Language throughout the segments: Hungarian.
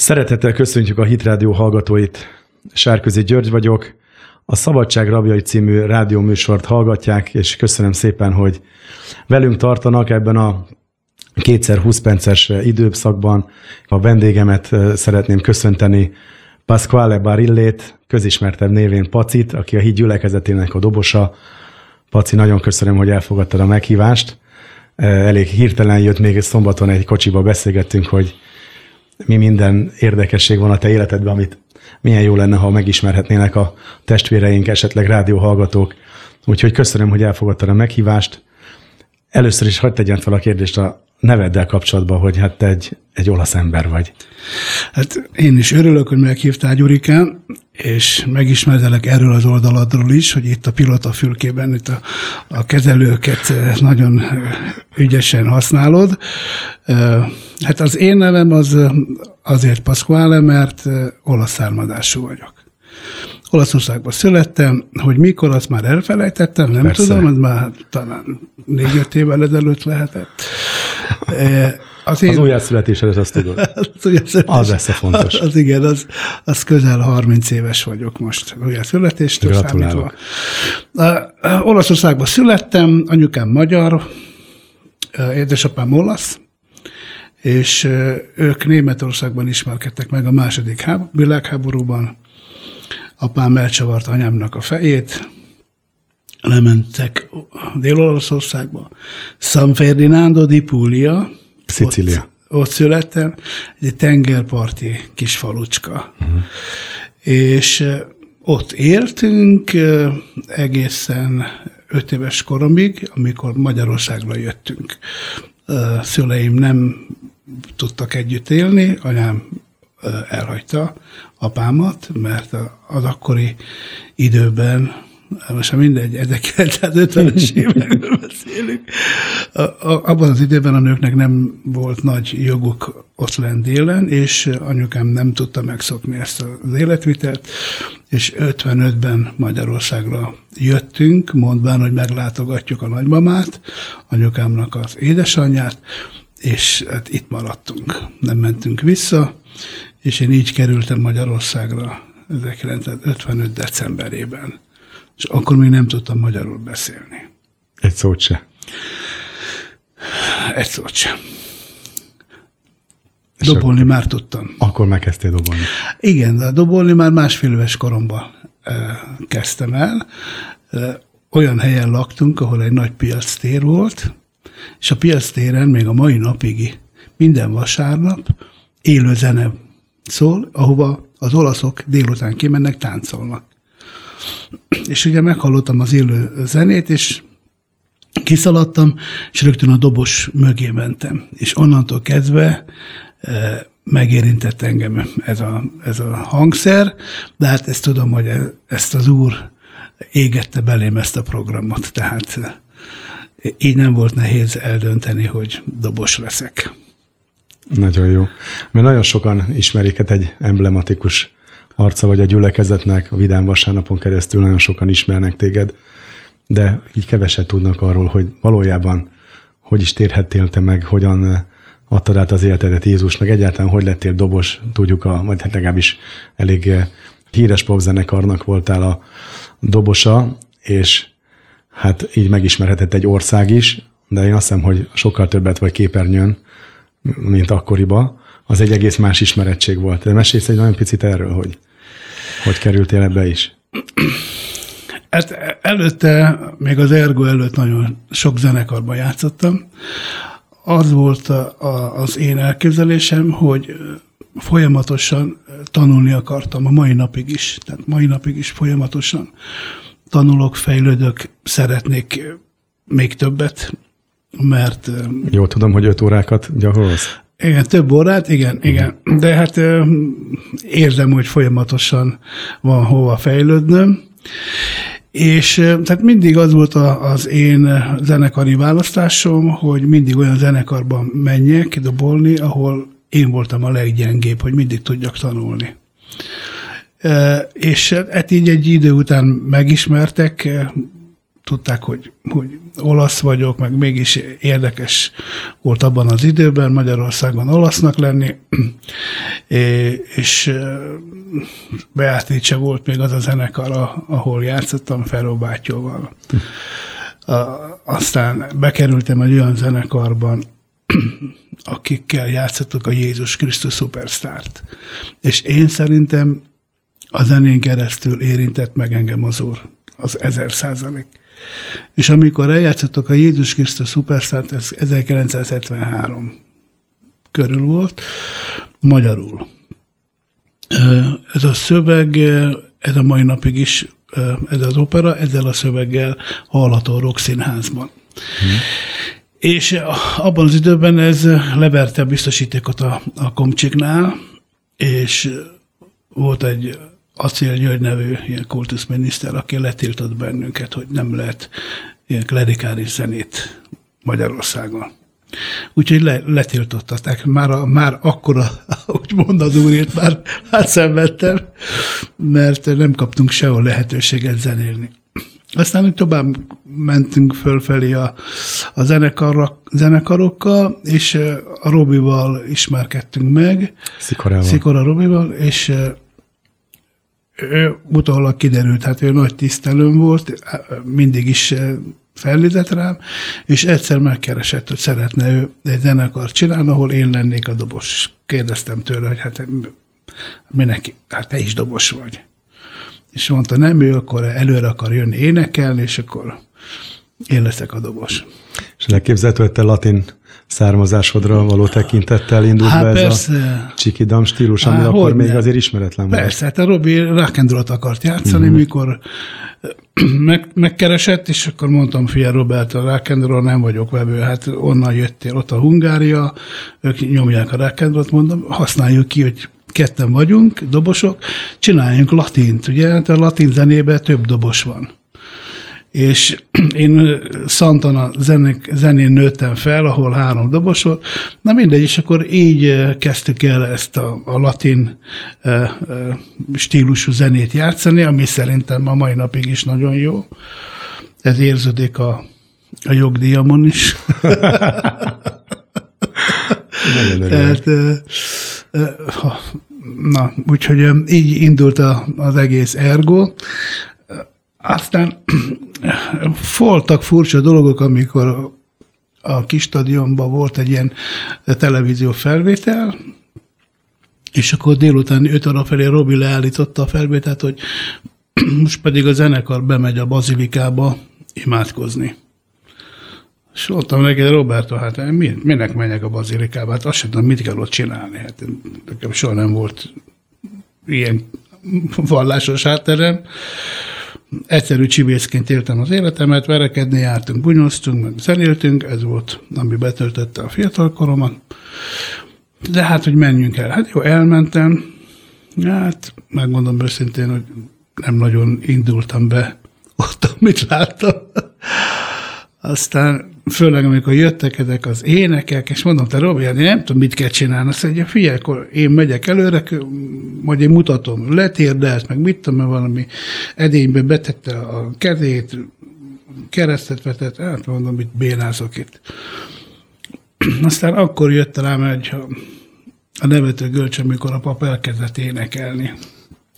Szeretettel köszöntjük a Hit Rádió hallgatóit. Sárközi György vagyok. A Szabadság Rabjai című rádióműsort hallgatják, és köszönöm szépen, hogy velünk tartanak ebben a kétszer 20 perces időszakban. A vendégemet szeretném köszönteni, Pasquale Barillét, közismertebb névén Pacit, aki a híd gyülekezetének a dobosa. Paci, nagyon köszönöm, hogy elfogadtad a meghívást. Elég hirtelen jött, még szombaton egy kocsiba beszélgettünk, hogy mi minden érdekesség van a te életedben, amit milyen jó lenne, ha megismerhetnének a testvéreink, esetleg rádióhallgatók. Úgyhogy köszönöm, hogy elfogadtad a meghívást. Először is hagyd tegyen fel a kérdést a neveddel kapcsolatban, hogy hát te egy, egy olasz ember vagy. Hát én is örülök, hogy meghívtál, Gyurikán, és megismertelek erről az oldaladról is, hogy itt a pilota fülkében itt a, a kezelőket nagyon ügyesen használod. Hát az én nevem az azért Pasquale, mert olasz származású vagyok. Olaszországban születtem, hogy mikor, azt már elfelejtettem, nem Persze. tudom, az már talán négy-öt évvel ezelőtt lehetett. Az, én... az újjászületésed, azt tudod. az, az lesz a fontos. Az igen, az, az közel 30 éves vagyok most újjászületéstől számítva. Olaszországban születtem, anyukám magyar, édesapám olasz, és ők Németországban ismerkedtek meg a második világháborúban. Apám elcsavart anyámnak a fejét, lementek Dél-Olaszországba, San Ferdinando di Puglia, Szicília. Ott, ott születtem, egy tengerparti kis falucska. Uh-huh. És ott éltünk egészen öt éves koromig, amikor Magyarországra jöttünk. Szüleim nem tudtak együtt élni, anyám elhagyta apámat, mert az akkori időben most mindegy, 1950-es évekről beszélünk. Abban az időben a nőknek nem volt nagy joguk ott lent délen, és anyukám nem tudta megszokni ezt az életvitelt, és 55-ben Magyarországra jöttünk, mondván, hogy meglátogatjuk a nagymamát, anyukámnak az édesanyját, és hát itt maradtunk, nem mentünk vissza, és én így kerültem Magyarországra 1955. decemberében és akkor még nem tudtam magyarul beszélni. Egy szót se. Egy szót se. Dobolni már tudtam. Akkor megkezdtél dobolni. Igen, de dobolni már másfél éves koromban kezdtem el. Olyan helyen laktunk, ahol egy nagy piac tér volt, és a piac téren még a mai napig minden vasárnap élő zene szól, ahova az olaszok délután kimennek, táncolnak. És ugye meghallottam az élő zenét, és kiszaladtam, és rögtön a dobos mögé mentem. És onnantól kezdve e, megérintett engem ez a, ez a hangszer, de hát ezt tudom, hogy e, ezt az úr égette belém ezt a programot, tehát e, így nem volt nehéz eldönteni, hogy dobos leszek. Nagyon jó. Mert nagyon sokan ismerik egy emblematikus arca vagy a gyülekezetnek, a Vidám vasárnapon keresztül nagyon sokan ismernek téged, de így keveset tudnak arról, hogy valójában hogy is térhettél te meg, hogyan eh, adtad át az életedet Jézusnak, egyáltalán hogy lettél dobos, tudjuk, a, vagy hát legalábbis elég eh, híres popzenekarnak voltál a dobosa, és hát így megismerhetett egy ország is, de én azt hiszem, hogy sokkal többet vagy képernyőn, mint akkoriban. Az egy egész más ismerettség volt. De mesélsz egy nagyon picit erről, hogy hogy kerültél ebbe is? Hát előtte, még az Ergo előtt nagyon sok zenekarban játszottam. Az volt a, a, az én elképzelésem, hogy folyamatosan tanulni akartam a mai napig is. Tehát mai napig is folyamatosan tanulok, fejlődök, szeretnék még többet, mert... Jól tudom, hogy öt órákat gyakorolsz? Igen, több órát, igen, igen. De hát ö, érzem, hogy folyamatosan van hova fejlődnöm. És tehát mindig az volt az én zenekari választásom, hogy mindig olyan zenekarban menjek dobolni, ahol én voltam a leggyengébb, hogy mindig tudjak tanulni. És hát így egy idő után megismertek, tudták, hogy, hogy olasz vagyok, meg mégis érdekes volt abban az időben Magyarországon olasznak lenni, és Beatrice volt még az a zenekar, ahol játszottam Feró bátyóval. Aztán bekerültem egy olyan zenekarban, akikkel játszottuk a Jézus Krisztus Superstárt. És én szerintem a zenén keresztül érintett meg engem az Úr, az ezer százalék. És amikor eljátszottok a Jézus Krisztus Superstárt, ez 1973 körül volt, magyarul. Ez a szöveg, ez a mai napig is, ez az opera, ezzel a szöveggel hallható a Rock Színházban. Hmm. És abban az időben ez leverte a biztosítékot a, a Komcsiknál, és volt egy Acél György nevű ilyen kultuszminiszter, aki letiltott bennünket, hogy nem lehet ilyen klerikális zenét Magyarországon. Úgyhogy le, letiltották. Már, a, már akkor, ahogy mond az úrért, már átszenvedtem, mert nem kaptunk sehol lehetőséget zenélni. Aztán úgy tovább mentünk fölfelé a, a zenekarok, zenekarokkal, és a Robival ismerkedtünk meg. Szikorával. Szikora Robival, és ő utólag kiderült, hát ő nagy tisztelőm volt, mindig is felnézett rám, és egyszer megkeresett, hogy szeretne ő egy zenekart csinálni, ahol én lennék a dobos. Kérdeztem tőle, hogy hát minek, hát te is dobos vagy. És mondta, nem, ő akkor előre akar jönni énekelni, és akkor én leszek a dobos. És elképzelhető, hogy te latin származásodra való tekintettel indult hát be persze. ez a csikidam stílus, ami Há, akkor még ne? azért ismeretlen volt. Persze, hát a Robi rock akart játszani, uh-huh. mikor meg, megkeresett, és akkor mondtam, fia Robert, a rock nem vagyok vevő, hát onnan jöttél, ott a Hungária, ők nyomják a rock mondom, használjuk ki, hogy ketten vagyunk, dobosok, csináljunk latint, ugye, hát a latin zenében több dobos van és én Szantana zenek, zenén nőttem fel, ahol három dobos volt. Na mindegy, és akkor így kezdtük el ezt a, a latin e, e, stílusú zenét játszani, ami szerintem a mai napig is nagyon jó. Ez érződik a, a jogdíjamon is. Tehát, e, e, na, úgyhogy így indult a, az egész ergo. Aztán voltak furcsa dolgok, amikor a kis stadionban volt egy ilyen televízió felvétel, és akkor délután 5 óra felé Robi leállította a felvételt, hogy most pedig a zenekar bemegy a bazilikába imádkozni. És mondtam neki, Roberto, hát minek menjek a bazilikába? Hát azt sem tudom, mit kell ott csinálni. Hát nekem soha nem volt ilyen vallásos hátterem egyszerű csibészként éltem az életemet, verekedni jártunk, bunyóztunk, meg zenéltünk, ez volt, ami betöltötte a fiatalkoromat. De hát, hogy menjünk el. Hát jó, elmentem, hát megmondom őszintén, hogy nem nagyon indultam be ott, amit láttam. Aztán főleg amikor jöttek ezek az énekek, és mondom, te Robi, hát én nem tudom, mit kell csinálni. Azt mondja, figyelj, akkor én megyek előre, majd én mutatom, letérdelt, meg mit tudom, valami edénybe betette a kezét, keresztet vetett, hát mondom, mit bénázok itt. Aztán akkor jött rám egy a nevető gölcs, amikor a pap elkezdett énekelni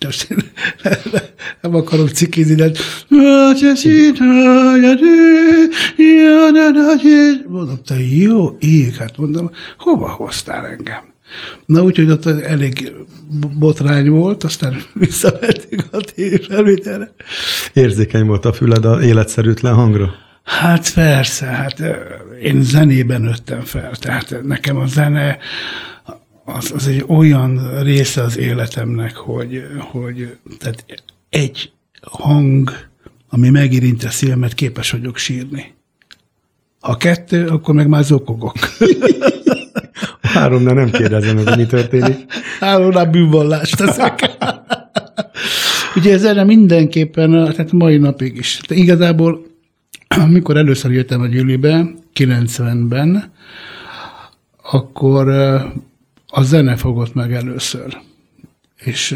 nem akarok cikizni, de mondom, te jó ég, hát mondom, hova hoztál engem? Na úgyhogy ott elég botrány volt, aztán visszavettük a felvételre. Érzékeny volt a füled a életszerűtlen hangra? Hát persze, hát én zenében nőttem fel, tehát nekem a zene az, az egy olyan része az életemnek, hogy, hogy tehát egy hang, ami megérinti a szívemet, képes vagyok sírni. Ha kettő, akkor meg már zokogok. Háromnál nem kérdezem hogy mi történik. Háromnál bűnvallást teszek. Ugye ez erre mindenképpen, tehát mai napig is. De igazából, amikor először jöttem a gyűlibe, 90-ben, akkor a zene fogott meg először. És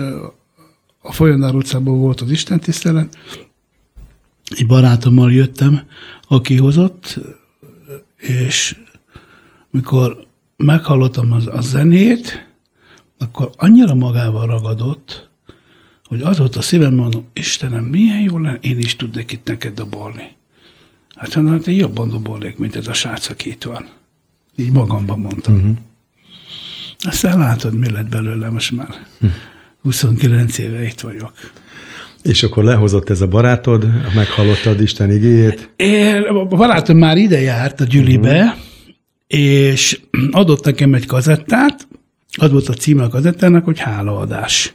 a Folyonár utcában volt az Isten tisztelet, egy barátommal jöttem, aki hozott, és mikor meghallottam az, a zenét, akkor annyira magával ragadott, hogy az volt a szívem, mondom, Istenem, milyen jó lenne, én is tudnék itt neked dobolni. Hát mondom, hát én jobban dobolnék, mint ez a srác, aki itt van. Így magamban mondtam. Uh-huh. Aztán látod, mi lett belőle most már. Uh-huh. 29 éve itt vagyok. És akkor lehozott ez a barátod, meghallottad Isten igéjét? Én, a barátom már ide járt a Gyülibe, uh-huh. és adott nekem egy kazettát, az volt a címe a kazettának, hogy hálaadás.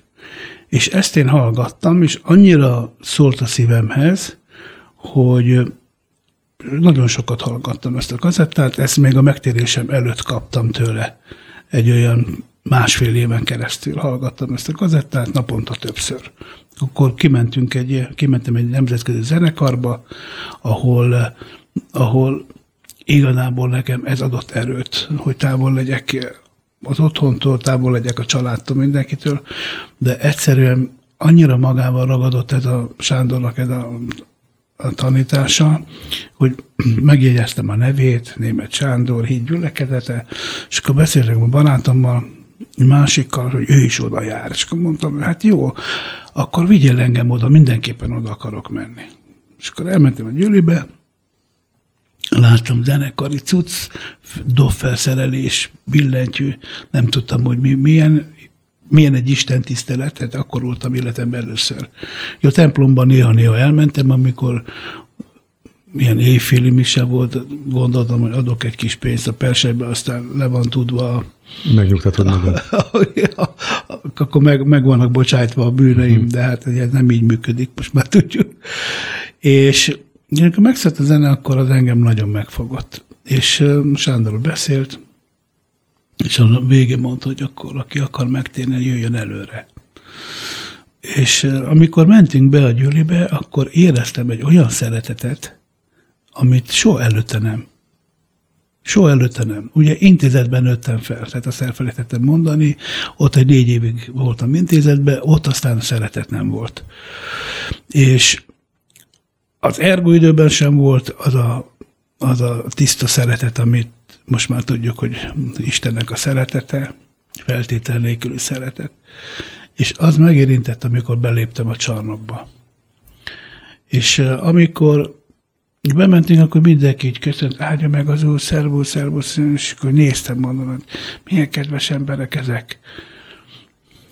És ezt én hallgattam, és annyira szólt a szívemhez, hogy nagyon sokat hallgattam ezt a kazettát, ezt még a megtérésem előtt kaptam tőle. Egy olyan másfél éven keresztül hallgattam ezt a kazettát, naponta többször. Akkor kimentünk egy, kimentem egy nemzetközi zenekarba, ahol, ahol igazából nekem ez adott erőt, hogy távol legyek az otthontól, távol legyek a családtól, mindenkitől, de egyszerűen annyira magával ragadott ez a Sándornak ez a, a tanítása, hogy megjegyeztem a nevét, német Sándor, híd gyülekezete, és akkor beszéltek a barátommal, másikkal, hogy ő is oda jár. És akkor mondtam, hát jó, akkor vigyél engem oda, mindenképpen oda akarok menni. És akkor elmentem a Győlibe, láttam zenekari cucc, dobfelszerelés, billentyű, nem tudtam, hogy mi, milyen, milyen egy Isten tisztelet, tehát akkor voltam életemben először. A templomban néha-néha elmentem, amikor milyen éjféli mise volt, gondoltam, hogy adok egy kis pénzt a persejbe, aztán le van tudva. Megnyugtatod magad. akkor meg, meg vannak bocsájtva a bűneim, hmm. de hát ez nem így működik, most már tudjuk. És amikor megszett a zene, akkor az engem nagyon megfogott. És Sándor beszélt, és a végén mondta, hogy akkor aki akar megtérni, jöjjön előre. És amikor mentünk be a gyűlibe, akkor éreztem egy olyan szeretetet, amit soha előtte nem. Soha előtte nem. Ugye intézetben nőttem fel, tehát azt elfelejtettem mondani, ott egy négy évig voltam intézetben, ott aztán szeretet nem volt. És az ergo időben sem volt az a, az a tiszta szeretet, amit most már tudjuk, hogy Istennek a szeretete, feltétel nélküli szeretet. És az megérintett, amikor beléptem a csarnokba. És amikor bementünk, akkor mindenki így köszönt, áldja meg az úr, szervusz, szervusz, és akkor néztem, mondom, hogy milyen kedves emberek ezek.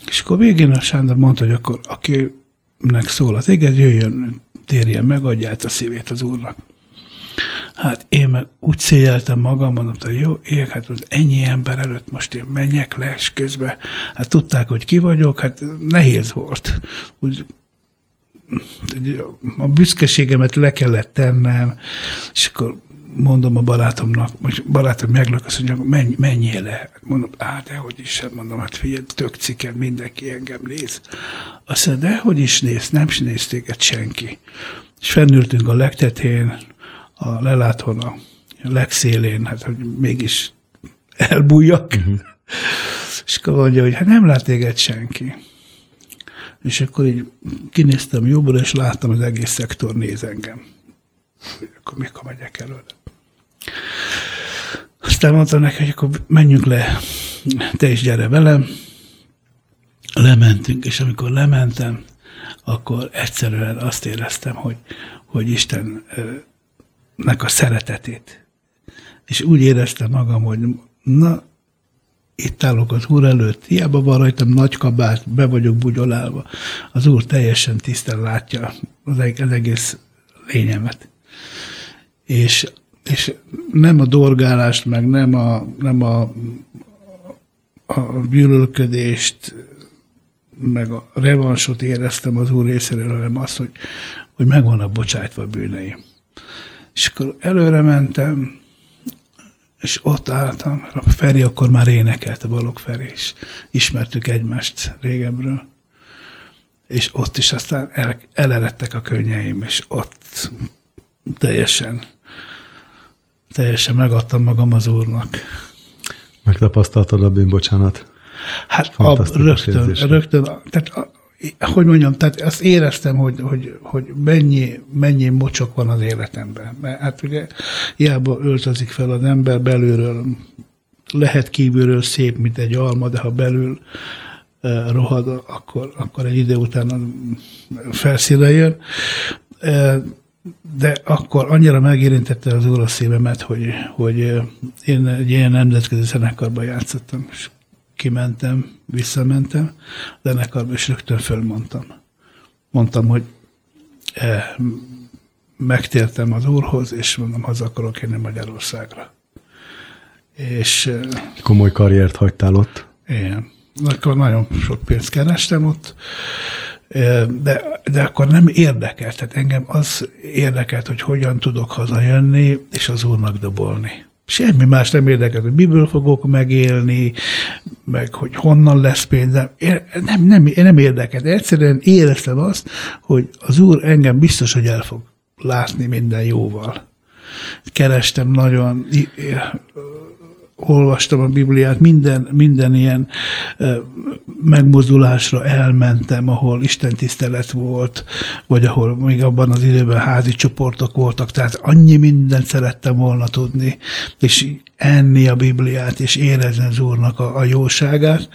És akkor végén a Sándor mondta, hogy akkor akinek szól az éged, jöjjön, térjen meg, adja a szívét az úrnak. Hát én meg úgy szégyeltem magam, mondom, hogy jó, ég, hát az ennyi ember előtt most én menjek le, közben, hát tudták, hogy ki vagyok, hát nehéz volt. Úgy a büszkeségemet le kellett tennem, és akkor mondom a barátomnak, hogy barátom meglök, azt mondja, menj, menjél le. Mondom, á, de hogy is, hát mondom, hát figyelj, tök cikken, mindenki engem néz. Azt mondja, de hogy is néz, nem is néz téged senki. És fennültünk a legtetén, a lelátón, a legszélén, hát hogy mégis elbújjak. Uh-huh. És akkor mondja, hogy hát nem lát téged senki. És akkor így kinéztem jobbra, és láttam, az egész szektor néz engem. Akkor mikor megyek előre? Aztán mondta neki, hogy akkor menjünk le, te is gyere velem. Lementünk, és amikor lementem, akkor egyszerűen azt éreztem, hogy, hogy Istennek a szeretetét. És úgy éreztem magam, hogy na, itt állok az úr előtt, hiába van rajtam nagy kabát, be vagyok bugyolálva. Az úr teljesen tisztán látja az, egész lényemet. És, és nem a dorgálást, meg nem a, nem a, a gyűlölködést, meg a revansot éreztem az úr részéről, hanem azt, hogy, hogy meg vannak bocsájtva a bűneim. És akkor előre mentem, és ott álltam, a Feri akkor már énekelt, a Balog Feri, és ismertük egymást régebről. És ott is aztán el, eleredtek a könnyeim, és ott teljesen, teljesen megadtam magam az Úrnak. Megtapasztaltad a bűnbocsánat? Hát a, rögtön, rögtön, tehát a, hogy mondjam, tehát azt éreztem, hogy, hogy, hogy mennyi, mennyi mocsok van az életemben. Mert hát ugye hiába öltözik fel az ember belülről, lehet kívülről szép, mint egy alma, de ha belül rohad, akkor, akkor egy idő után felszíne jön. De akkor annyira megérintette az úr a szívemet, hogy, hogy én egy ilyen nemzetközi zenekarban játszottam, és kimentem, visszamentem, a zenekarba, és rögtön fölmondtam. Mondtam, hogy megtértem az úrhoz, és mondom, haza akarok jönni Magyarországra. És, Komoly karriert hagytál ott? Igen akkor nagyon sok pénzt kerestem ott, de, de akkor nem érdekelt. Tehát engem az érdekelt, hogy hogyan tudok hazajönni, és az úrnak dobolni. Semmi más nem érdekelt, hogy miből fogok megélni, meg hogy honnan lesz pénzem. Nem, nem, nem érdekelt. Egyszerűen éreztem azt, hogy az úr engem biztos, hogy el fog látni minden jóval. Kerestem nagyon olvastam a Bibliát, minden, minden ilyen megmozdulásra elmentem, ahol Isten tisztelet volt, vagy ahol még abban az időben házi csoportok voltak, tehát annyi mindent szerettem volna tudni, és enni a Bibliát, és érezni az Úrnak a, a jóságát,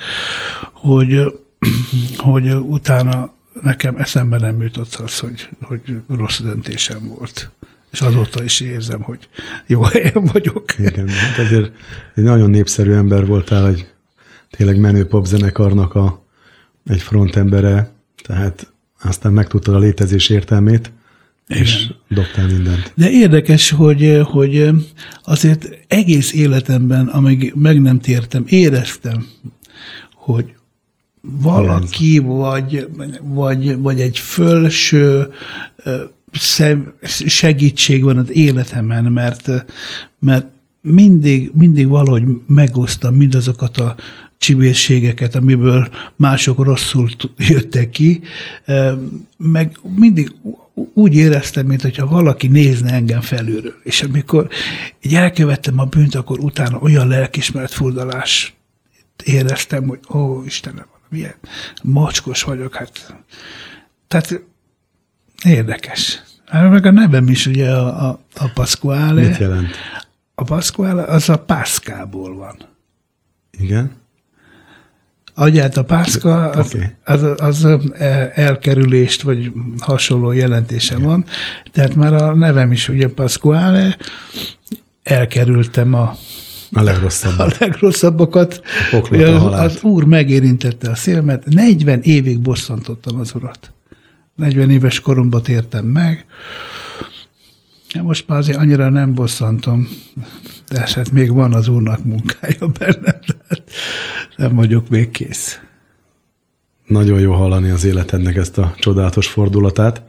hogy, hogy utána nekem eszembe nem jutott az, hogy, hogy rossz döntésem volt és azóta is érzem, hogy jó helyen vagyok. Igen, hát azért egy nagyon népszerű ember voltál, egy tényleg menő popzenekarnak a, egy frontembere, tehát aztán megtudtad a létezés értelmét, igen. és dobtál mindent. De érdekes, hogy, hogy azért egész életemben, amíg meg nem tértem, éreztem, hogy valaki, vagy, vagy, vagy egy fölső segítség van az életemen, mert, mert mindig, mindig valahogy megosztam mindazokat a csibészségeket, amiből mások rosszul jöttek ki, meg mindig úgy éreztem, mintha valaki nézne engem felülről. És amikor így elkövettem a bűnt, akkor utána olyan lelkismert furdalás éreztem, hogy ó, Istenem, milyen macskos vagyok. Hát. Tehát Érdekes. Hát meg a nevem is ugye a, a, a Pasquale. Mit jelent? A Pasquale az a pászkából van. Igen. Agyát a pászka, az, okay. az, az, az elkerülést, vagy hasonló jelentése Igen. van. Tehát már a nevem is ugye Pasquale, elkerültem a a legrosszabbat. A legrosszabbakat. A az, az úr megérintette a szélmet. 40 évig bosszantottam az urat. 40 éves koromban tértem meg. Most már azért annyira nem bosszantom, de hát még van az úrnak munkája bennem, tehát nem vagyok még kész. Nagyon jó hallani az életednek ezt a csodálatos fordulatát.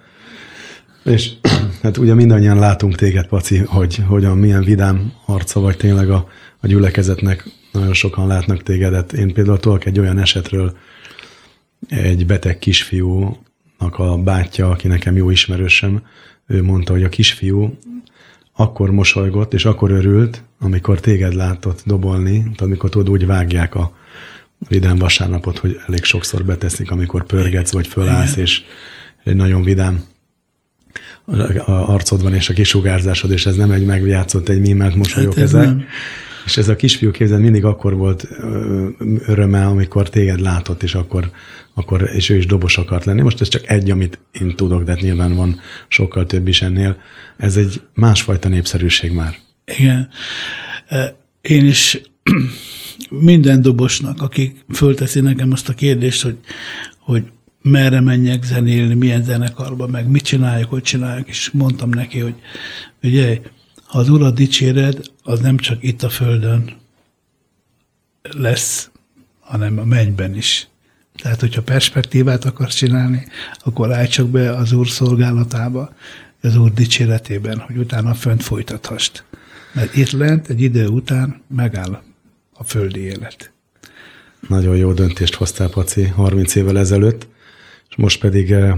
És hát ugye mindannyian látunk téged, Paci, hogy hogyan, milyen vidám arca vagy tényleg a, a gyülekezetnek. Nagyon sokan látnak tégedet. Én például tudok egy olyan esetről, egy beteg kisfiú a bátyja, aki nekem jó ismerősem, ő mondta, hogy a kisfiú akkor mosolygott, és akkor örült, amikor téged látott dobolni, amikor tudod, úgy vágják a vidám vasárnapot, hogy elég sokszor beteszik, amikor pörgetsz, vagy fölállsz, és egy nagyon vidám arcod van, és a kisugárzásod, és ez nem egy megjátszott, egy mímelt mosolyok hát ez ezek. Nem. És ez a kisfiú képzeld mindig akkor volt öröme, amikor téged látott, és akkor, akkor és ő is dobos akart lenni. Most ez csak egy, amit én tudok, de hát nyilván van sokkal több is ennél. Ez egy másfajta népszerűség már. Igen. Én is minden dobosnak, aki fölteszi nekem azt a kérdést, hogy, hogy merre menjek zenélni, milyen zenekarba, meg mit csináljuk, hogy csináljuk, és mondtam neki, hogy ugye ha az Urat dicséred, az nem csak itt a földön lesz, hanem a mennyben is. Tehát, hogyha perspektívát akarsz csinálni, akkor állj csak be az Úr szolgálatába, az Úr dicséretében, hogy utána fönt folytathast. Mert itt lent egy idő után megáll a földi élet. Nagyon jó döntést hoztál, Paci, 30 évvel ezelőtt, és most pedig eh,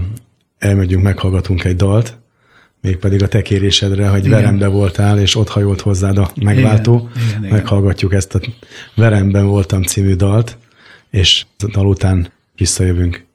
elmegyünk, meghallgatunk egy dalt, mégpedig a te kérésedre, hogy igen. verembe voltál, és ott hajolt hozzád a megváltó. Igen, igen, igen. Meghallgatjuk ezt a Veremben voltam című dalt, és dal után visszajövünk.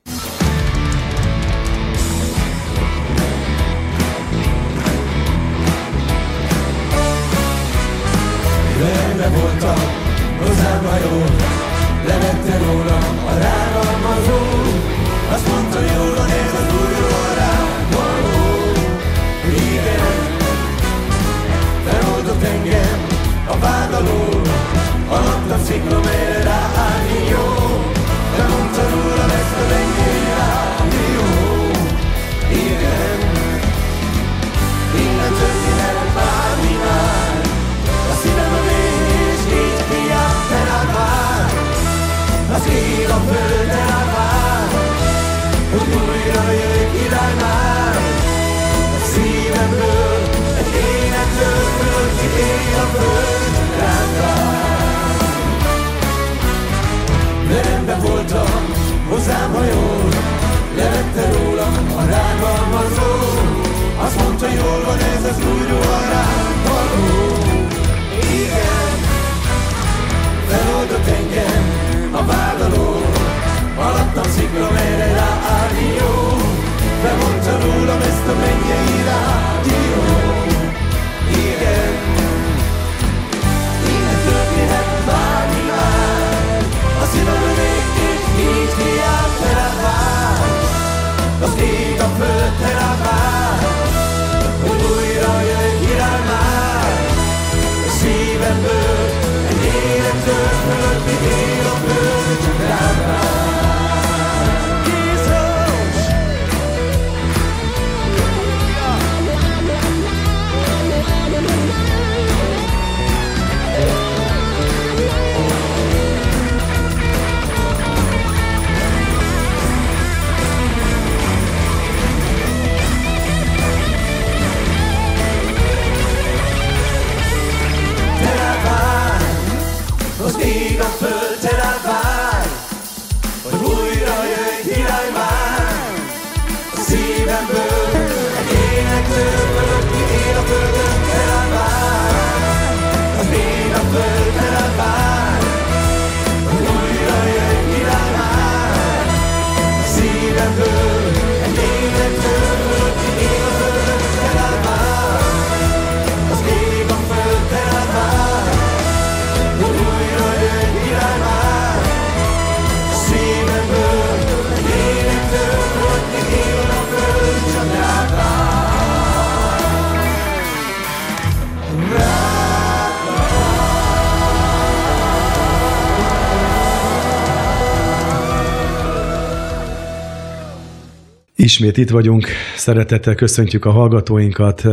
Ismét itt vagyunk, szeretettel köszöntjük a hallgatóinkat.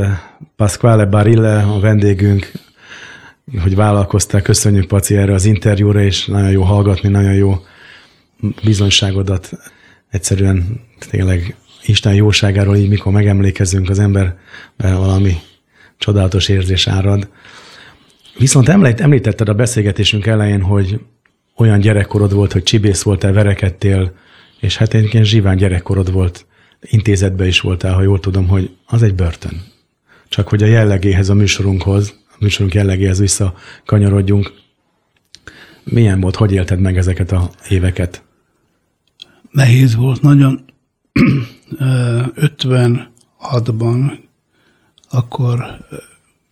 Pasquale Barille, a vendégünk, hogy vállalkoztál. Köszönjük, Paci, erre az interjúra, és nagyon jó hallgatni, nagyon jó bizonyságodat. Egyszerűen tényleg Isten jóságáról így, mikor megemlékezünk, az ember valami csodálatos érzés árad. Viszont említetted a beszélgetésünk elején, hogy olyan gyerekkorod volt, hogy csibész voltál, verekedtél, és hát egy ilyen zsiván gyerekkorod volt, intézetben is voltál, ha jól tudom, hogy az egy börtön. Csak hogy a jellegéhez, a műsorunkhoz, a műsorunk jellegéhez visszakanyarodjunk. Milyen volt, hogy élted meg ezeket a éveket? Nehéz volt, nagyon. 56-ban akkor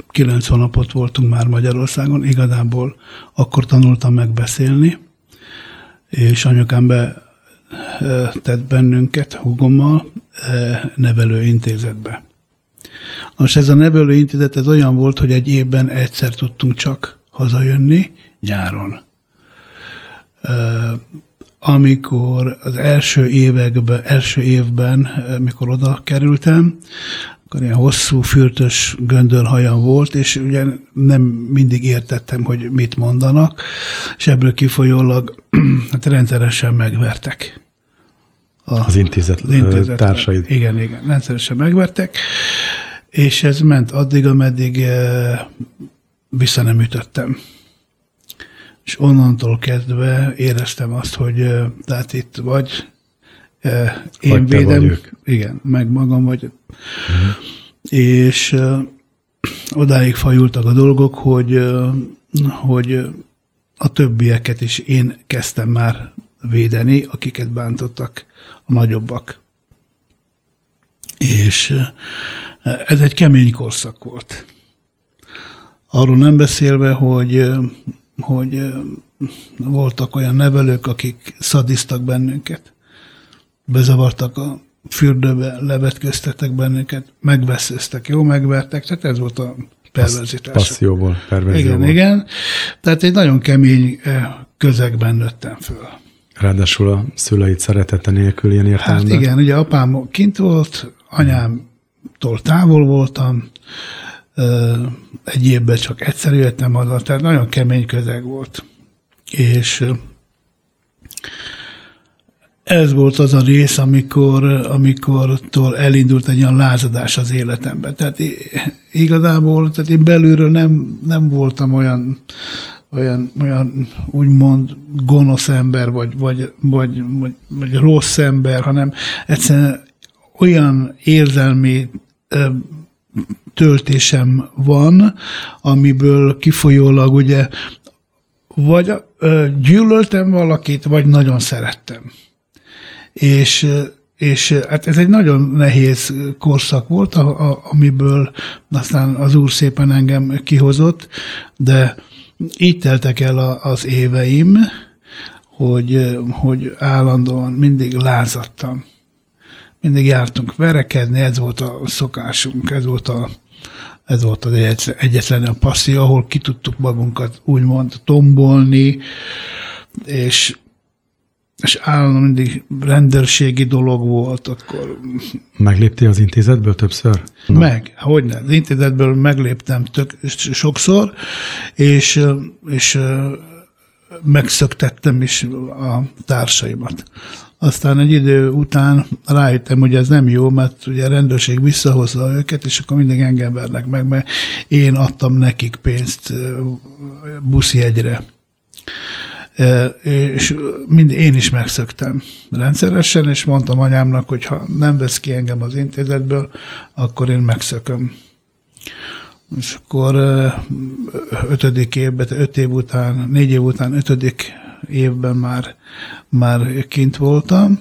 kilenc hónapot voltunk már Magyarországon, igazából akkor tanultam megbeszélni, és anyukám be tett bennünket hugommal nevelőintézetbe. Most ez a nevelőintézet ez olyan volt, hogy egy évben egyszer tudtunk csak hazajönni, nyáron. Amikor az első években, első évben, mikor oda kerültem, akkor ilyen hosszú, fürtös göndörhajam volt, és ugye nem mindig értettem, hogy mit mondanak, és ebből kifolyólag hát rendszeresen megvertek. A, az intézet, az intézet társaid. Igen, igen, rendszeresen megvertek, és ez ment addig, ameddig vissza nem ütöttem. És onnantól kezdve éreztem azt, hogy tehát itt vagy én vagy védem, igen, meg magam vagy. Uh-huh. És uh, odáig fajultak a dolgok, hogy, hogy a többieket is én kezdtem már védeni, akiket bántottak a nagyobbak. És ez egy kemény korszak volt. Arról nem beszélve, hogy, hogy voltak olyan nevelők, akik szadisztak bennünket bezavartak a fürdőbe, levetköztetek bennünket, megveszőztek, jó, megvertek, tehát ez volt a perverzitás. Passzióból, perverzióból. Igen, igen. Tehát egy nagyon kemény eh, közegben nőttem föl. Ráadásul a szüleid szeretete nélkül ilyen értelemben. Hát igen, ugye apám kint volt, anyámtól távol voltam, eh, egy évben csak egyszer jöttem haza, tehát nagyon kemény közeg volt. És eh, ez volt az a rész, amikor, amikor elindult egy olyan lázadás az életemben. Tehát igazából, tehát én belülről nem, nem voltam olyan, olyan, olyan úgymond gonosz ember, vagy, vagy, vagy, vagy, vagy rossz ember, hanem egyszerűen olyan érzelmi töltésem van, amiből kifolyólag ugye vagy gyűlöltem valakit, vagy nagyon szerettem és, és hát ez egy nagyon nehéz korszak volt, a, a, amiből aztán az Úr szépen engem kihozott, de így teltek el a, az éveim, hogy, hogy állandóan mindig lázadtam. Mindig jártunk verekedni, ez volt a szokásunk, ez volt a, ez volt az egyetlen a passzió, ahol ki tudtuk magunkat úgymond tombolni, és és állandóan mindig rendőrségi dolog volt, akkor... Megléptél az intézetből többször? Na. Meg, hogy nem. Az intézetből megléptem tök, sokszor, és, és megszöktettem is a társaimat. Aztán egy idő után rájöttem, hogy ez nem jó, mert ugye a rendőrség visszahozza őket, és akkor mindig engem vernek meg, mert én adtam nekik pénzt buszjegyre és mind én is megszöktem rendszeresen, és mondtam anyámnak, hogy ha nem vesz ki engem az intézetből, akkor én megszököm. És akkor ötödik évben, öt év után, négy év után, ötödik évben már, már kint voltam,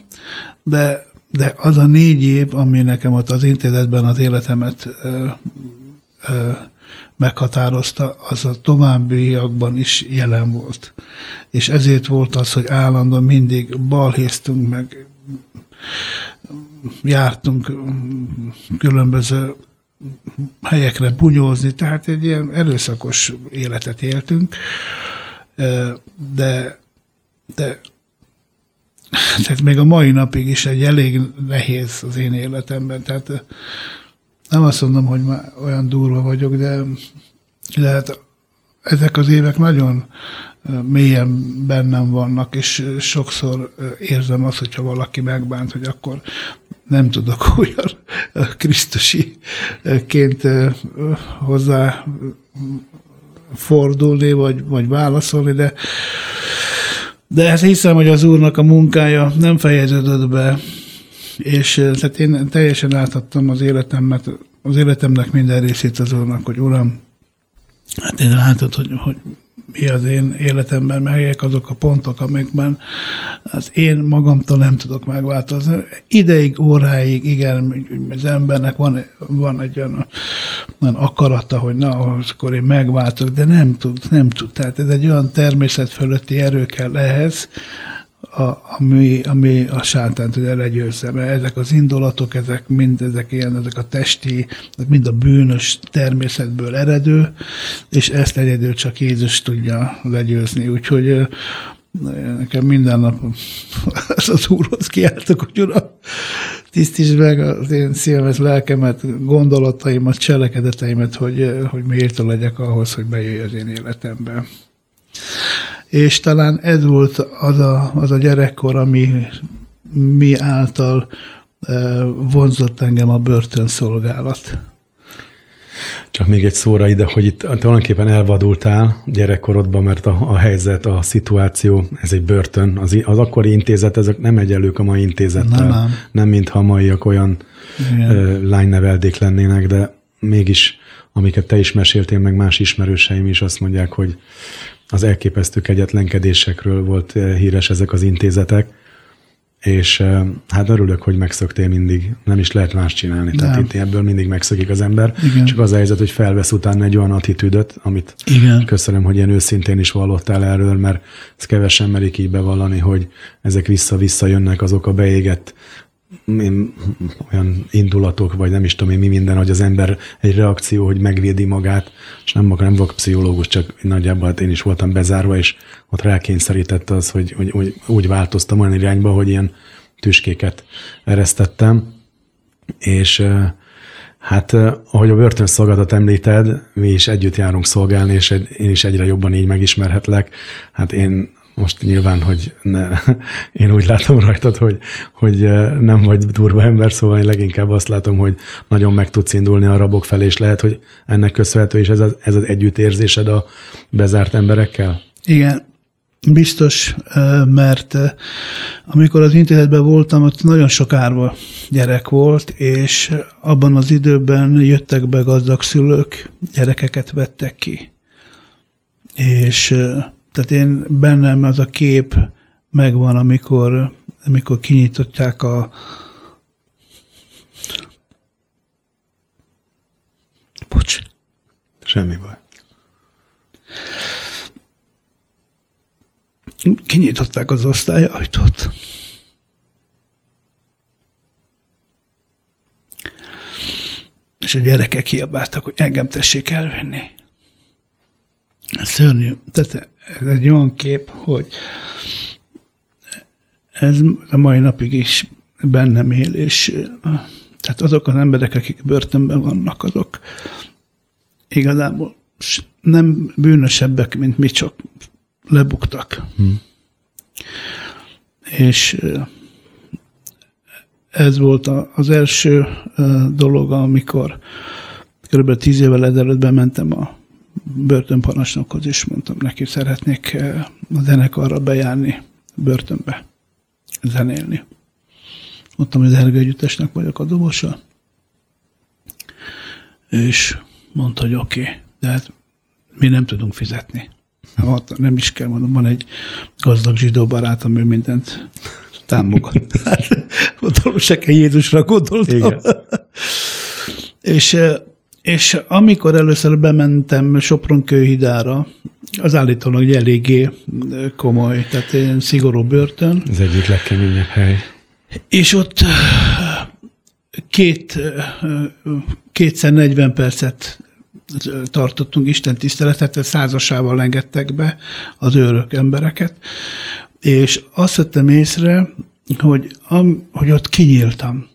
de, de az a négy év, ami nekem ott az intézetben az életemet ö, ö, meghatározta, az a továbbiakban is jelen volt. És ezért volt az, hogy állandóan mindig balhéztunk, meg jártunk különböző helyekre bunyózni, tehát egy ilyen erőszakos életet éltünk, de, de tehát még a mai napig is egy elég nehéz az én életemben. Tehát nem azt mondom, hogy már olyan durva vagyok, de, de hát ezek az évek nagyon mélyen bennem vannak, és sokszor érzem azt, hogyha valaki megbánt, hogy akkor nem tudok olyan Krisztusiként hozzá fordulni, vagy, vagy válaszolni, de, de ezt hiszem, hogy az úrnak a munkája nem fejeződött be, és tehát én teljesen átadtam az életemet, az életemnek minden részét az úrnak, hogy uram, hát én látod, hogy, hogy mi az én életemben, melyek azok a pontok, amikben az én magamtól nem tudok megváltozni. Ideig, óráig, igen, az embernek van, van egy olyan, olyan akarata, hogy na, akkor én megváltok, de nem tud, nem tud. Tehát ez egy olyan természet fölötti erő kell ehhez, a, ami, ami a sátánt hogy legyőzze, mert ezek az indulatok, ezek mind ezek ilyen, ezek a testi, mind a bűnös természetből eredő, és ezt egyedül csak Jézus tudja legyőzni. Úgyhogy nekem minden nap az úrhoz kiálltok, hogy uram, tisztítsd meg az én szívemet, lelkemet, gondolataimat, cselekedeteimet, hogy, hogy méltó legyek ahhoz, hogy bejöjj az én életembe és talán ez volt az a, az a gyerekkor, ami mi által e, vonzott engem a börtönszolgálat. Csak még egy szóra ide, hogy itt tulajdonképpen elvadultál gyerekkorodban, mert a, a helyzet, a szituáció, ez egy börtön. Az, az akkori intézet, ezek nem egyelők a mai intézettel. Nem, nem. nem mintha a maiak olyan Igen. lányneveldék lennének, de mégis, amiket te is meséltél, meg más ismerőseim is azt mondják, hogy az elképesztő kegyetlenkedésekről volt eh, híres ezek az intézetek, és eh, hát örülök, hogy megszöktél mindig, nem is lehet más csinálni. Nem. Tehát itt ebből mindig megszökik az ember. Igen. Csak az a helyzet, hogy felvesz utána egy olyan attitűdöt, amit Igen. köszönöm, hogy ilyen őszintén is vallottál erről, mert ezt kevesen merik így bevallani, hogy ezek vissza-vissza jönnek azok a beégett olyan indulatok, vagy nem is tudom én mi minden, hogy az ember egy reakció, hogy megvédi magát, és nem, nem vagyok pszichológus, csak nagyjából hát én is voltam bezárva, és ott rákényszerített az, hogy, hogy, hogy úgy változtam olyan irányba, hogy ilyen tüskéket eresztettem, és Hát, ahogy a börtönszolgatat említed, mi is együtt járunk szolgálni, és én is egyre jobban így megismerhetlek. Hát én most nyilván, hogy ne, én úgy látom rajtad, hogy, hogy eh, nem vagy durva ember, szóval én leginkább azt látom, hogy nagyon meg tudsz indulni a rabok felé, és lehet, hogy ennek köszönhető is ez az, ez az együttérzésed a bezárt emberekkel? Igen, biztos, eh, mert eh, amikor az intézetben voltam, ott nagyon sok árva gyerek volt, és abban az időben jöttek be gazdag szülők, gyerekeket vettek ki. És tehát én bennem az a kép megvan, amikor, amikor kinyitották a Bocs. Semmi baj. Kinyitották az osztályajtót. És a gyerekek kiabáltak, hogy engem tessék elvenni. Szörnyű. Tehát ez egy olyan kép, hogy ez a mai napig is bennem él, és tehát azok az emberek, akik börtönben vannak, azok igazából nem bűnösebbek, mint mi, csak lebuktak. Hmm. És ez volt az első dolog, amikor kb. tíz évvel ezelőtt bementem a börtönparancsnokhoz is mondtam neki, szeretnék eh, a zenekarra bejárni börtönbe, zenélni. Mondtam, hogy az Ergő Együttesnek vagyok a dobosa, és mondta, hogy oké, okay, de hát mi nem tudunk fizetni. Hát nem is kell, mondom, van egy gazdag zsidó barát, ami mindent támogat. Hát, mondom, se kell Jézusra gondoltam. Igen. és eh, és amikor először bementem Sopron kőhidára, az állítólag eléggé komoly, tehát egy szigorú börtön. Az egyik legkeményebb hely. És ott két, kétszer 40 percet tartottunk Isten tiszteletet, százasával engedtek be az őrök embereket. És azt vettem észre, hogy, am, hogy ott kinyíltam.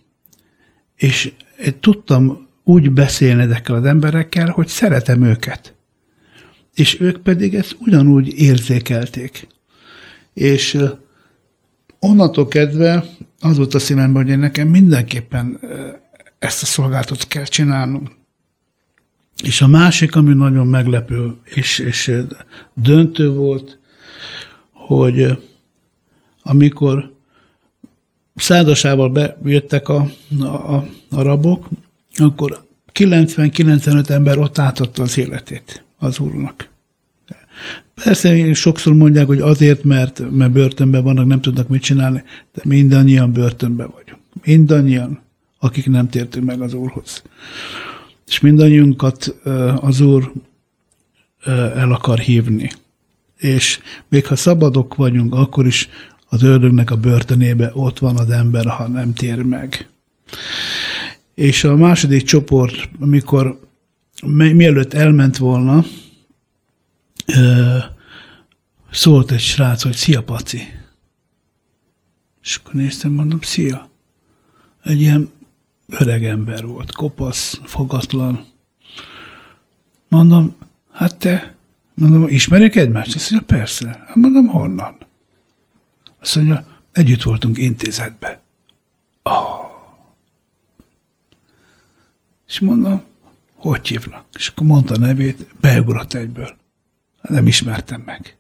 És tudtam úgy beszélni ezekkel az emberekkel, hogy szeretem őket. És ők pedig ezt ugyanúgy érzékelték. És onnantól kedve az volt a szívemben, hogy én nekem mindenképpen ezt a szolgáltatot kell csinálnom. És a másik, ami nagyon meglepő és, és döntő volt, hogy amikor százasával bejöttek a, a, a rabok, akkor 90-95 ember ott átadta az életét az úrnak. Persze sokszor mondják, hogy azért, mert, mert börtönben vannak, nem tudnak mit csinálni, de mindannyian börtönben vagyunk. Mindannyian, akik nem tértünk meg az Úrhoz. És mindannyiunkat az Úr el akar hívni. És még ha szabadok vagyunk, akkor is az ördögnek a börtönébe ott van az ember, ha nem tér meg. És a második csoport, amikor mielőtt elment volna, szólt egy srác, hogy szia, Paci. És akkor néztem, mondom, szia. Egy ilyen öreg ember volt, kopasz, fogatlan. Mondom, hát te, mondom, ismerjük egymást? Azt mondja, persze. Hát mondom, honnan? Azt mondja, együtt voltunk intézetbe. Oh. És mondom, hogy hívnak? És akkor mondta a nevét, beugrott egyből. Nem ismertem meg.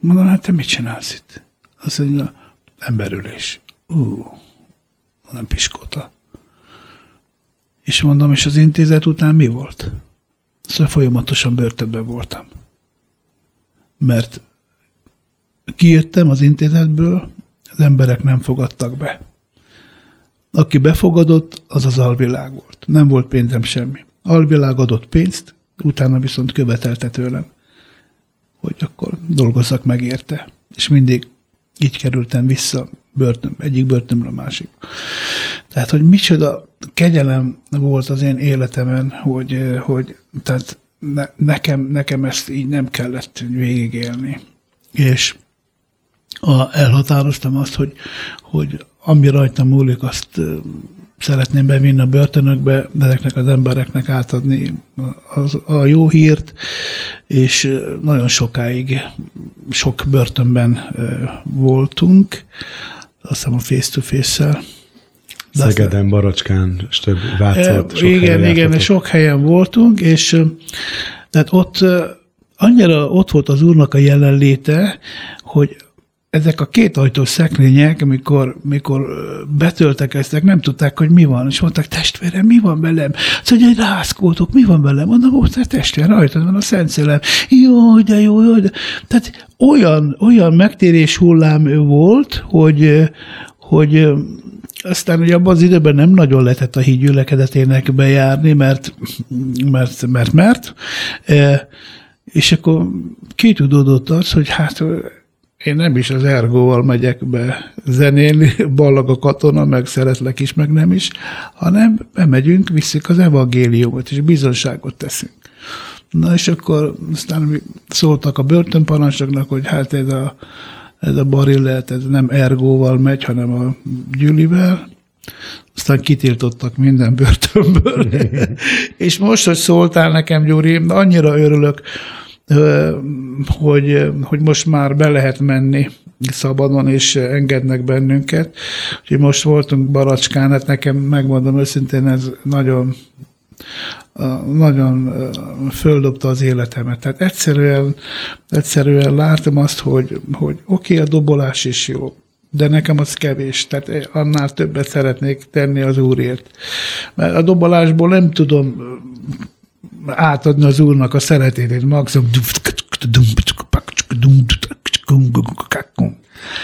Mondom, hát te mit csinálsz itt? Azt mondja, emberülés. Ú, nem piskóta. És mondom, és az intézet után mi volt? Szóval folyamatosan börtönben voltam. Mert kijöttem az intézetből, az emberek nem fogadtak be. Aki befogadott, az az alvilág volt. Nem volt pénzem semmi. Alvilág adott pénzt, utána viszont követelte tőlem, hogy akkor dolgozzak meg érte. És mindig így kerültem vissza börtön, egyik börtönből a másik. Tehát, hogy micsoda kegyelem volt az én életemen, hogy, hogy tehát ne, nekem, nekem ezt így nem kellett végigélni. És a, elhatároztam azt, hogy, hogy ami rajtam múlik, azt szeretném bevinni a börtönökbe, ezeknek az embereknek átadni az, a jó hírt, és nagyon sokáig sok börtönben voltunk, azt hiszem a face-to-face-szel. Szegeden, Baracskán, és több Vácot. Sok igen, igen, sok helyen voltunk, és tehát ott annyira ott volt az úrnak a jelenléte, hogy ezek a két ajtós szekrények, amikor, mikor betöltekeztek, nem tudták, hogy mi van, és mondták, testvérem, mi van velem? Szóval, hogy rászkódok, mi van velem? Mondom, ó, te testvér, rajtad van a Szent Szellem. Jó, de jó, jó, de... Tehát olyan, olyan megtérés hullám volt, hogy, hogy aztán ugye abban az időben nem nagyon lehetett a híd gyülekedetének bejárni, mert, mert, mert, mert. És akkor kitudódott az, hogy hát én nem is az ergóval megyek be zenélni, ballag a katona, meg szeretlek is, meg nem is, hanem bemegyünk, viszik az evangéliumot, és bizonságot teszünk. Na és akkor aztán szóltak a börtönparancsoknak, hogy hát ez a, ez a barillet, ez nem ergóval megy, hanem a gyűlivel, aztán kitiltottak minden börtönből. és most, hogy szóltál nekem, Gyuri, annyira örülök, hogy, hogy most már be lehet menni szabadon, és engednek bennünket. Úgyhogy most voltunk Baracskán, hát nekem megmondom őszintén, ez nagyon nagyon földobta az életemet. Tehát egyszerűen, egyszerűen látom azt, hogy, hogy oké, okay, a dobolás is jó, de nekem az kevés, tehát annál többet szeretnék tenni az Úrért. Mert a dobolásból nem tudom átadni az úrnak a szeretetét, maximum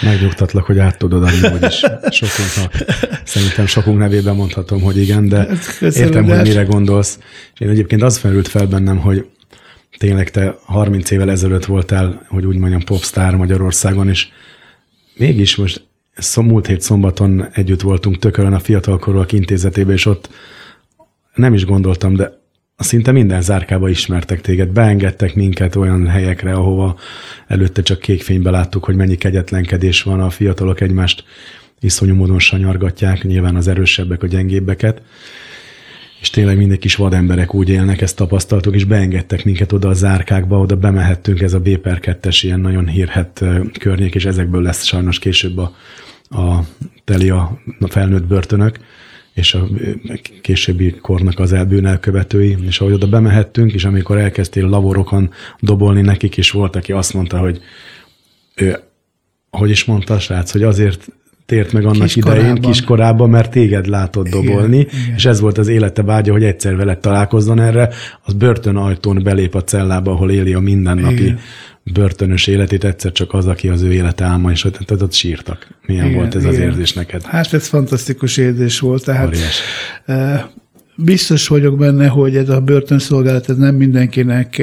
Megnyugtatlak, hogy át tudod adni, hogy is sokunknak. Szerintem sokunk nevében mondhatom, hogy igen, de értem, hogy mire gondolsz. És én egyébként az felült fel bennem, hogy tényleg te 30 évvel ezelőtt voltál, hogy úgy mondjam, popstar Magyarországon, és mégis most múlt hét szombaton együtt voltunk tökölön a fiatalkorúak intézetében, és ott nem is gondoltam, de szinte minden zárkába ismertek téged, beengedtek minket olyan helyekre, ahova előtte csak kékfénybe láttuk, hogy mennyi kegyetlenkedés van, a fiatalok egymást iszonyú módon sanyargatják, nyilván az erősebbek a gyengébbeket, és tényleg mindig kis vademberek úgy élnek, ezt tapasztaltuk, és beengedtek minket oda a zárkákba, oda bemehettünk, ez a B per 2 ilyen nagyon hírhet környék, és ezekből lesz sajnos később a, a teli a, a felnőtt börtönök, és a későbbi kornak az elbűn elkövetői, és ahogy oda bemehettünk, és amikor elkezdtél laborokon dobolni nekik, és volt, aki azt mondta, hogy ő, hogy is mondta a srác, hogy azért tért meg annak kiskorában. idején, kiskorában, mert téged látott dobolni, igen, igen. és ez volt az élete vágya, hogy egyszer veled találkozzon erre, az börtön ajtón belép a cellába, ahol éli a mindennapi igen. Börtönös életét, egyszer csak az, aki az ő élete álma, és ott, ott sírtak. Milyen igen, volt ez igen. az érzés neked? Hát ez fantasztikus érzés volt, tehát Óriás. biztos vagyok benne, hogy ez a börtönszolgálat ez nem mindenkinek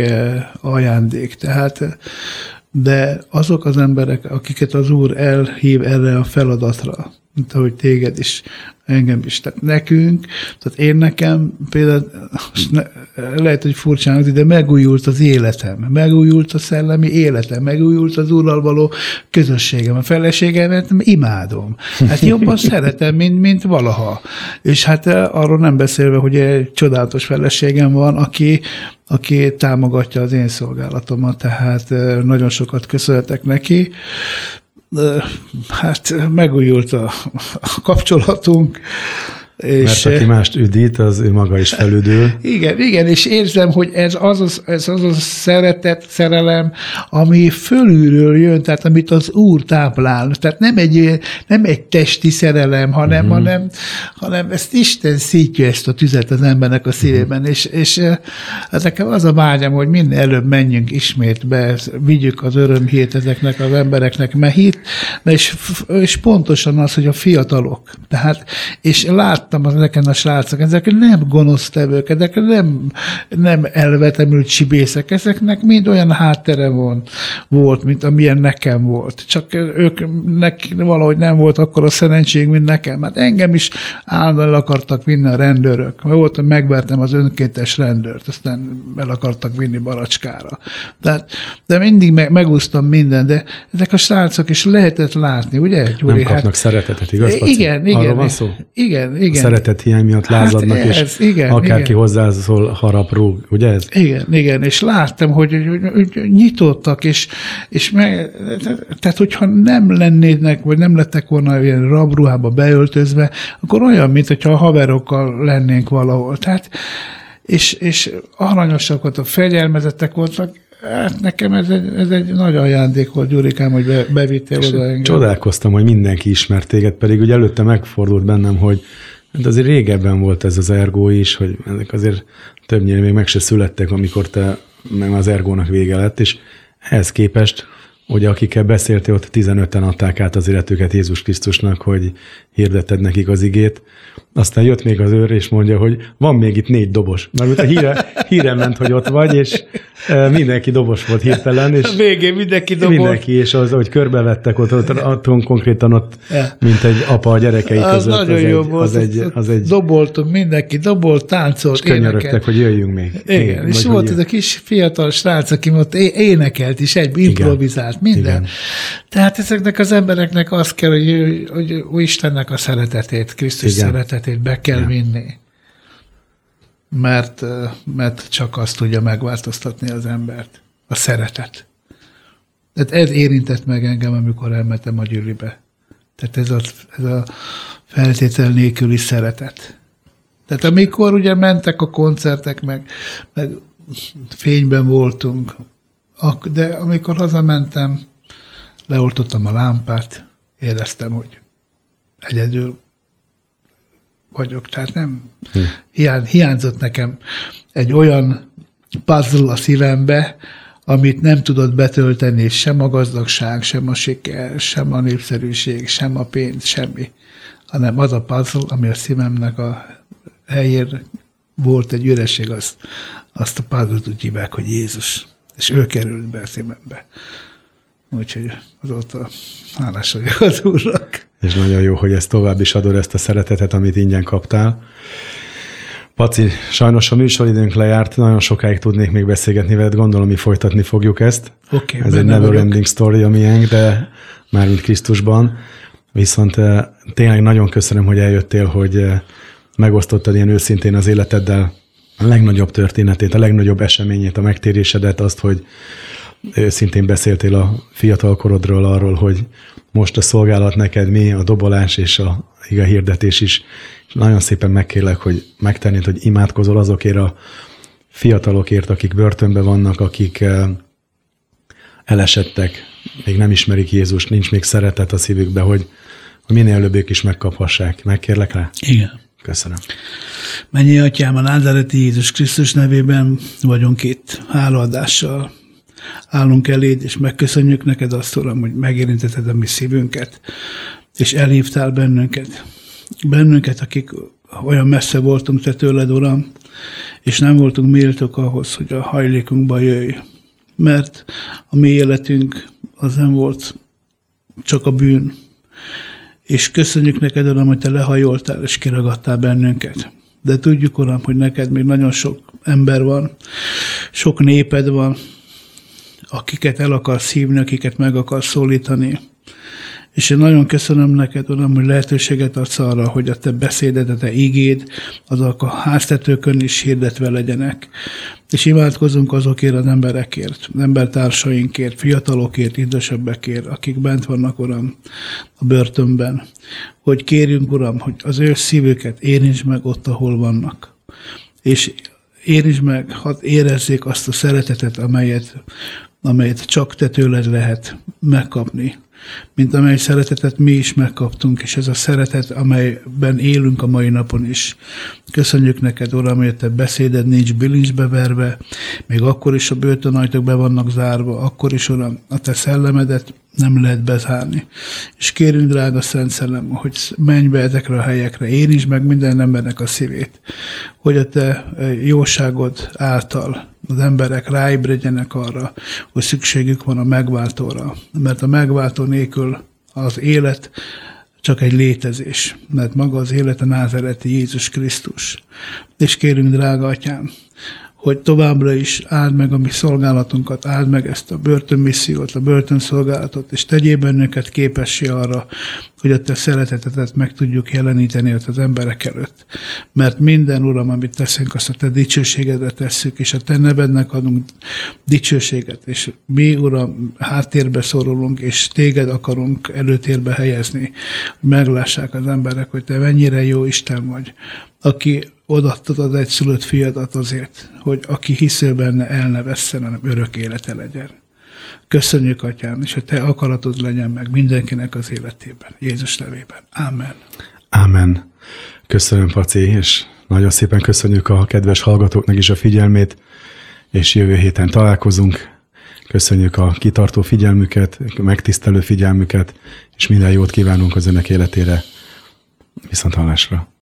ajándék, tehát de azok az emberek, akiket az Úr elhív erre a feladatra, mint ahogy téged is, engem is, tehát nekünk, tehát én nekem például, ne, lehet, hogy furcsán, de megújult az életem, megújult a szellemi életem, megújult az Úrral való közösségem, a feleségemet imádom. Hát jobban szeretem, mint, mint valaha. És hát eh, arról nem beszélve, hogy egy csodálatos feleségem van, aki aki támogatja az én szolgálatomat, tehát eh, nagyon sokat köszönhetek neki hát megújult a, kapcsolatunk, és, Mert aki mást üdít, az ő maga is felüdül. Igen, igen, és érzem, hogy ez az, az, ez az a szeretet, szerelem, ami fölülről jön, tehát amit az Úr táplál. Tehát nem egy, nem egy testi szerelem, hanem, uh-huh. hanem, hanem ezt Isten szítja ezt a tüzet az embernek a szívében, uh-huh. és, és hát nekem az a vágyam, hogy minél előbb menjünk ismét be, vigyük az örömhét ezeknek az embereknek, mert hit, és, és pontosan az, hogy a fiatalok, tehát, és lát láttam ezeken a srácok, ezek nem gonosz tevők, ezek nem, nem elvetemült csibészek, ezeknek mind olyan háttere van, volt, mint amilyen nekem volt. Csak ők nek, valahogy nem volt akkor a szerencség, mint nekem. Hát engem is állandóan akartak vinni a rendőrök. Mert voltam, megvertem az önkéntes rendőrt, aztán el akartak vinni baracskára. Tehát, de mindig meg, megúsztam minden, de ezek a srácok is lehetett látni, ugye, Gyuri? Nem kapnak hát, szeretetet, igaz? Igen, igen. Arról van szó? Igen, igen szeretet hiány miatt hát lázadnak, hát ez, és igen, akárki igen. hozzászól, harap, rúg, ugye ez? Igen, igen, és láttam, hogy, hogy, hogy nyitottak, és, és meg, tehát hogyha nem lennének, vagy nem lettek volna ilyen rabruhába beöltözve, akkor olyan, mint hogyha a haverokkal lennénk valahol. Tehát, és, és aranyosak voltak, fegyelmezettek voltak, Hát nekem ez egy, ez egy nagy ajándék volt, Gyurikám, hogy be, bevittél oda engem. Csodálkoztam, hogy mindenki ismert téged, pedig ugye előtte megfordult bennem, hogy Hát azért régebben volt ez az ergó is, hogy ezek azért többnyire még meg se születtek, amikor te meg az ergónak vége lett, és ehhez képest Ugye akikkel beszéltél, ott 15-en adták át az életüket Jézus Krisztusnak, hogy hirdetted nekik az igét. Aztán jött még az őr, és mondja, hogy van még itt négy dobos. Mert a híre, híre ment, hogy ott vagy, és e, mindenki dobos volt hirtelen. És végén mindenki dobos. Mindenki, és az, hogy körbevettek ott, ott, ott konkrétan ott, mint egy apa a gyerekei az között. Nagyon az jó egy, volt. Az egy, az egy, Doboltunk, mindenki dobolt, táncolt, És könyörögtek, hogy jöjjünk még. Igen, Igen és volt ez a kis fiatal srác, aki ott énekelt is, egy improvizált minden. Igen. Tehát ezeknek az embereknek az kell, hogy, hogy, hogy Istennek a szeretetét, Krisztus Igen. szeretetét be kell Igen. vinni. Mert, mert csak azt tudja megváltoztatni az embert. A szeretet. Tehát ez érintett meg engem, amikor elmentem a gyűlibe. Tehát ez a, ez a feltétel nélküli szeretet. Tehát amikor ugye mentek a koncertek, meg, meg fényben voltunk, de amikor hazamentem, leoltottam a lámpát, éreztem, hogy egyedül vagyok. Tehát nem, hm. hiány, hiányzott nekem egy olyan puzzle a szívembe, amit nem tudott betölteni sem a gazdagság, sem a siker, sem a népszerűség, sem a pénz, semmi, hanem az a puzzle, ami a szívemnek a helyén volt egy üreség, az, azt a puzzle-t úgy hívják, hogy Jézus. És ő került be a szívembe. Úgyhogy azóta hálás vagyok az úrnak. És nagyon jó, hogy ezt tovább is adod, ezt a szeretetet, amit ingyen kaptál. Paci, sajnos a műsoridőnk lejárt, nagyon sokáig tudnék még beszélgetni veled, gondolom, mi folytatni fogjuk ezt. Okay, Ez egy never ending story a miénk, de már mint Krisztusban. Viszont eh, tényleg nagyon köszönöm, hogy eljöttél, hogy eh, megosztottad ilyen őszintén az életeddel a legnagyobb történetét, a legnagyobb eseményét, a megtérésedet, azt, hogy őszintén beszéltél a fiatal korodról arról, hogy most a szolgálat neked mi, a dobolás és a ige hirdetés is. És nagyon szépen megkérlek, hogy megtennéd, hogy imádkozol azokért a fiatalokért, akik börtönben vannak, akik elesettek, még nem ismerik Jézust, nincs még szeretet a szívükbe, hogy minél előbb ők is megkaphassák. Megkérlek rá? Igen. Köszönöm. Mennyi atyám, a názáreti Jézus Krisztus nevében vagyunk itt hálaadással. Állunk eléd, és megköszönjük neked azt, Uram, hogy megérintetted a mi szívünket, és elhívtál bennünket. Bennünket, akik olyan messze voltunk te tőled, Uram, és nem voltunk méltók ahhoz, hogy a hajlékunkba jöjj. Mert a mi életünk az nem volt csak a bűn. És köszönjük neked, Uram, hogy te lehajoltál és kiragadtál bennünket. De tudjuk, Uram, hogy neked még nagyon sok ember van, sok néped van, akiket el akarsz hívni, akiket meg akarsz szólítani. És én nagyon köszönöm neked, Uram, hogy lehetőséget adsz arra, hogy a te beszéded, a te igéd, azok a háztetőkön is hirdetve legyenek. És imádkozunk azokért az emberekért, embertársainkért, fiatalokért, idősebbekért, akik bent vannak, Uram, a börtönben. Hogy kérjünk, Uram, hogy az ő szívüket érints meg ott, ahol vannak. És érints meg, hadd érezzék azt a szeretetet, amelyet, amelyet csak te tőled lehet megkapni mint amely szeretetet mi is megkaptunk, és ez a szeretet, amelyben élünk a mai napon is. Köszönjük neked, Uram, hogy te beszéded nincs bilincsbe verve, még akkor is a börtönajtók be vannak zárva, akkor is, Uram, a te szellemedet nem lehet bezárni. És kérünk, drága Szent Szellem, hogy menj be ezekre a helyekre, én is meg minden embernek a szívét, hogy a te jóságod által az emberek ráébredjenek arra, hogy szükségük van a megváltóra. Mert a megváltó nélkül az élet csak egy létezés, mert maga az élet a názereti Jézus Krisztus. És kérünk, drága atyám, hogy továbbra is áld meg a mi szolgálatunkat, áld meg ezt a börtönmissziót, a börtönszolgálatot, és tegyél bennünket képessé arra, hogy a te szeretetetet meg tudjuk jeleníteni ott az emberek előtt. Mert minden, Uram, amit teszünk, azt a te dicsőségedre tesszük, és a te nevednek adunk dicsőséget, és mi, Uram, háttérbe szorulunk, és téged akarunk előtérbe helyezni, hogy meglássák az emberek, hogy te mennyire jó Isten vagy, aki odaadtad az egyszülött fiadat azért, hogy aki hiszél benne, el ne vesszen, hanem örök élete legyen. Köszönjük, Atyám, és hogy Te akaratod legyen meg mindenkinek az életében. Jézus nevében. Amen. Amen. Köszönöm, Paci, és nagyon szépen köszönjük a kedves hallgatóknak is a figyelmét, és jövő héten találkozunk. Köszönjük a kitartó figyelmüket, a megtisztelő figyelmüket, és minden jót kívánunk az önök életére. Viszont hallásra.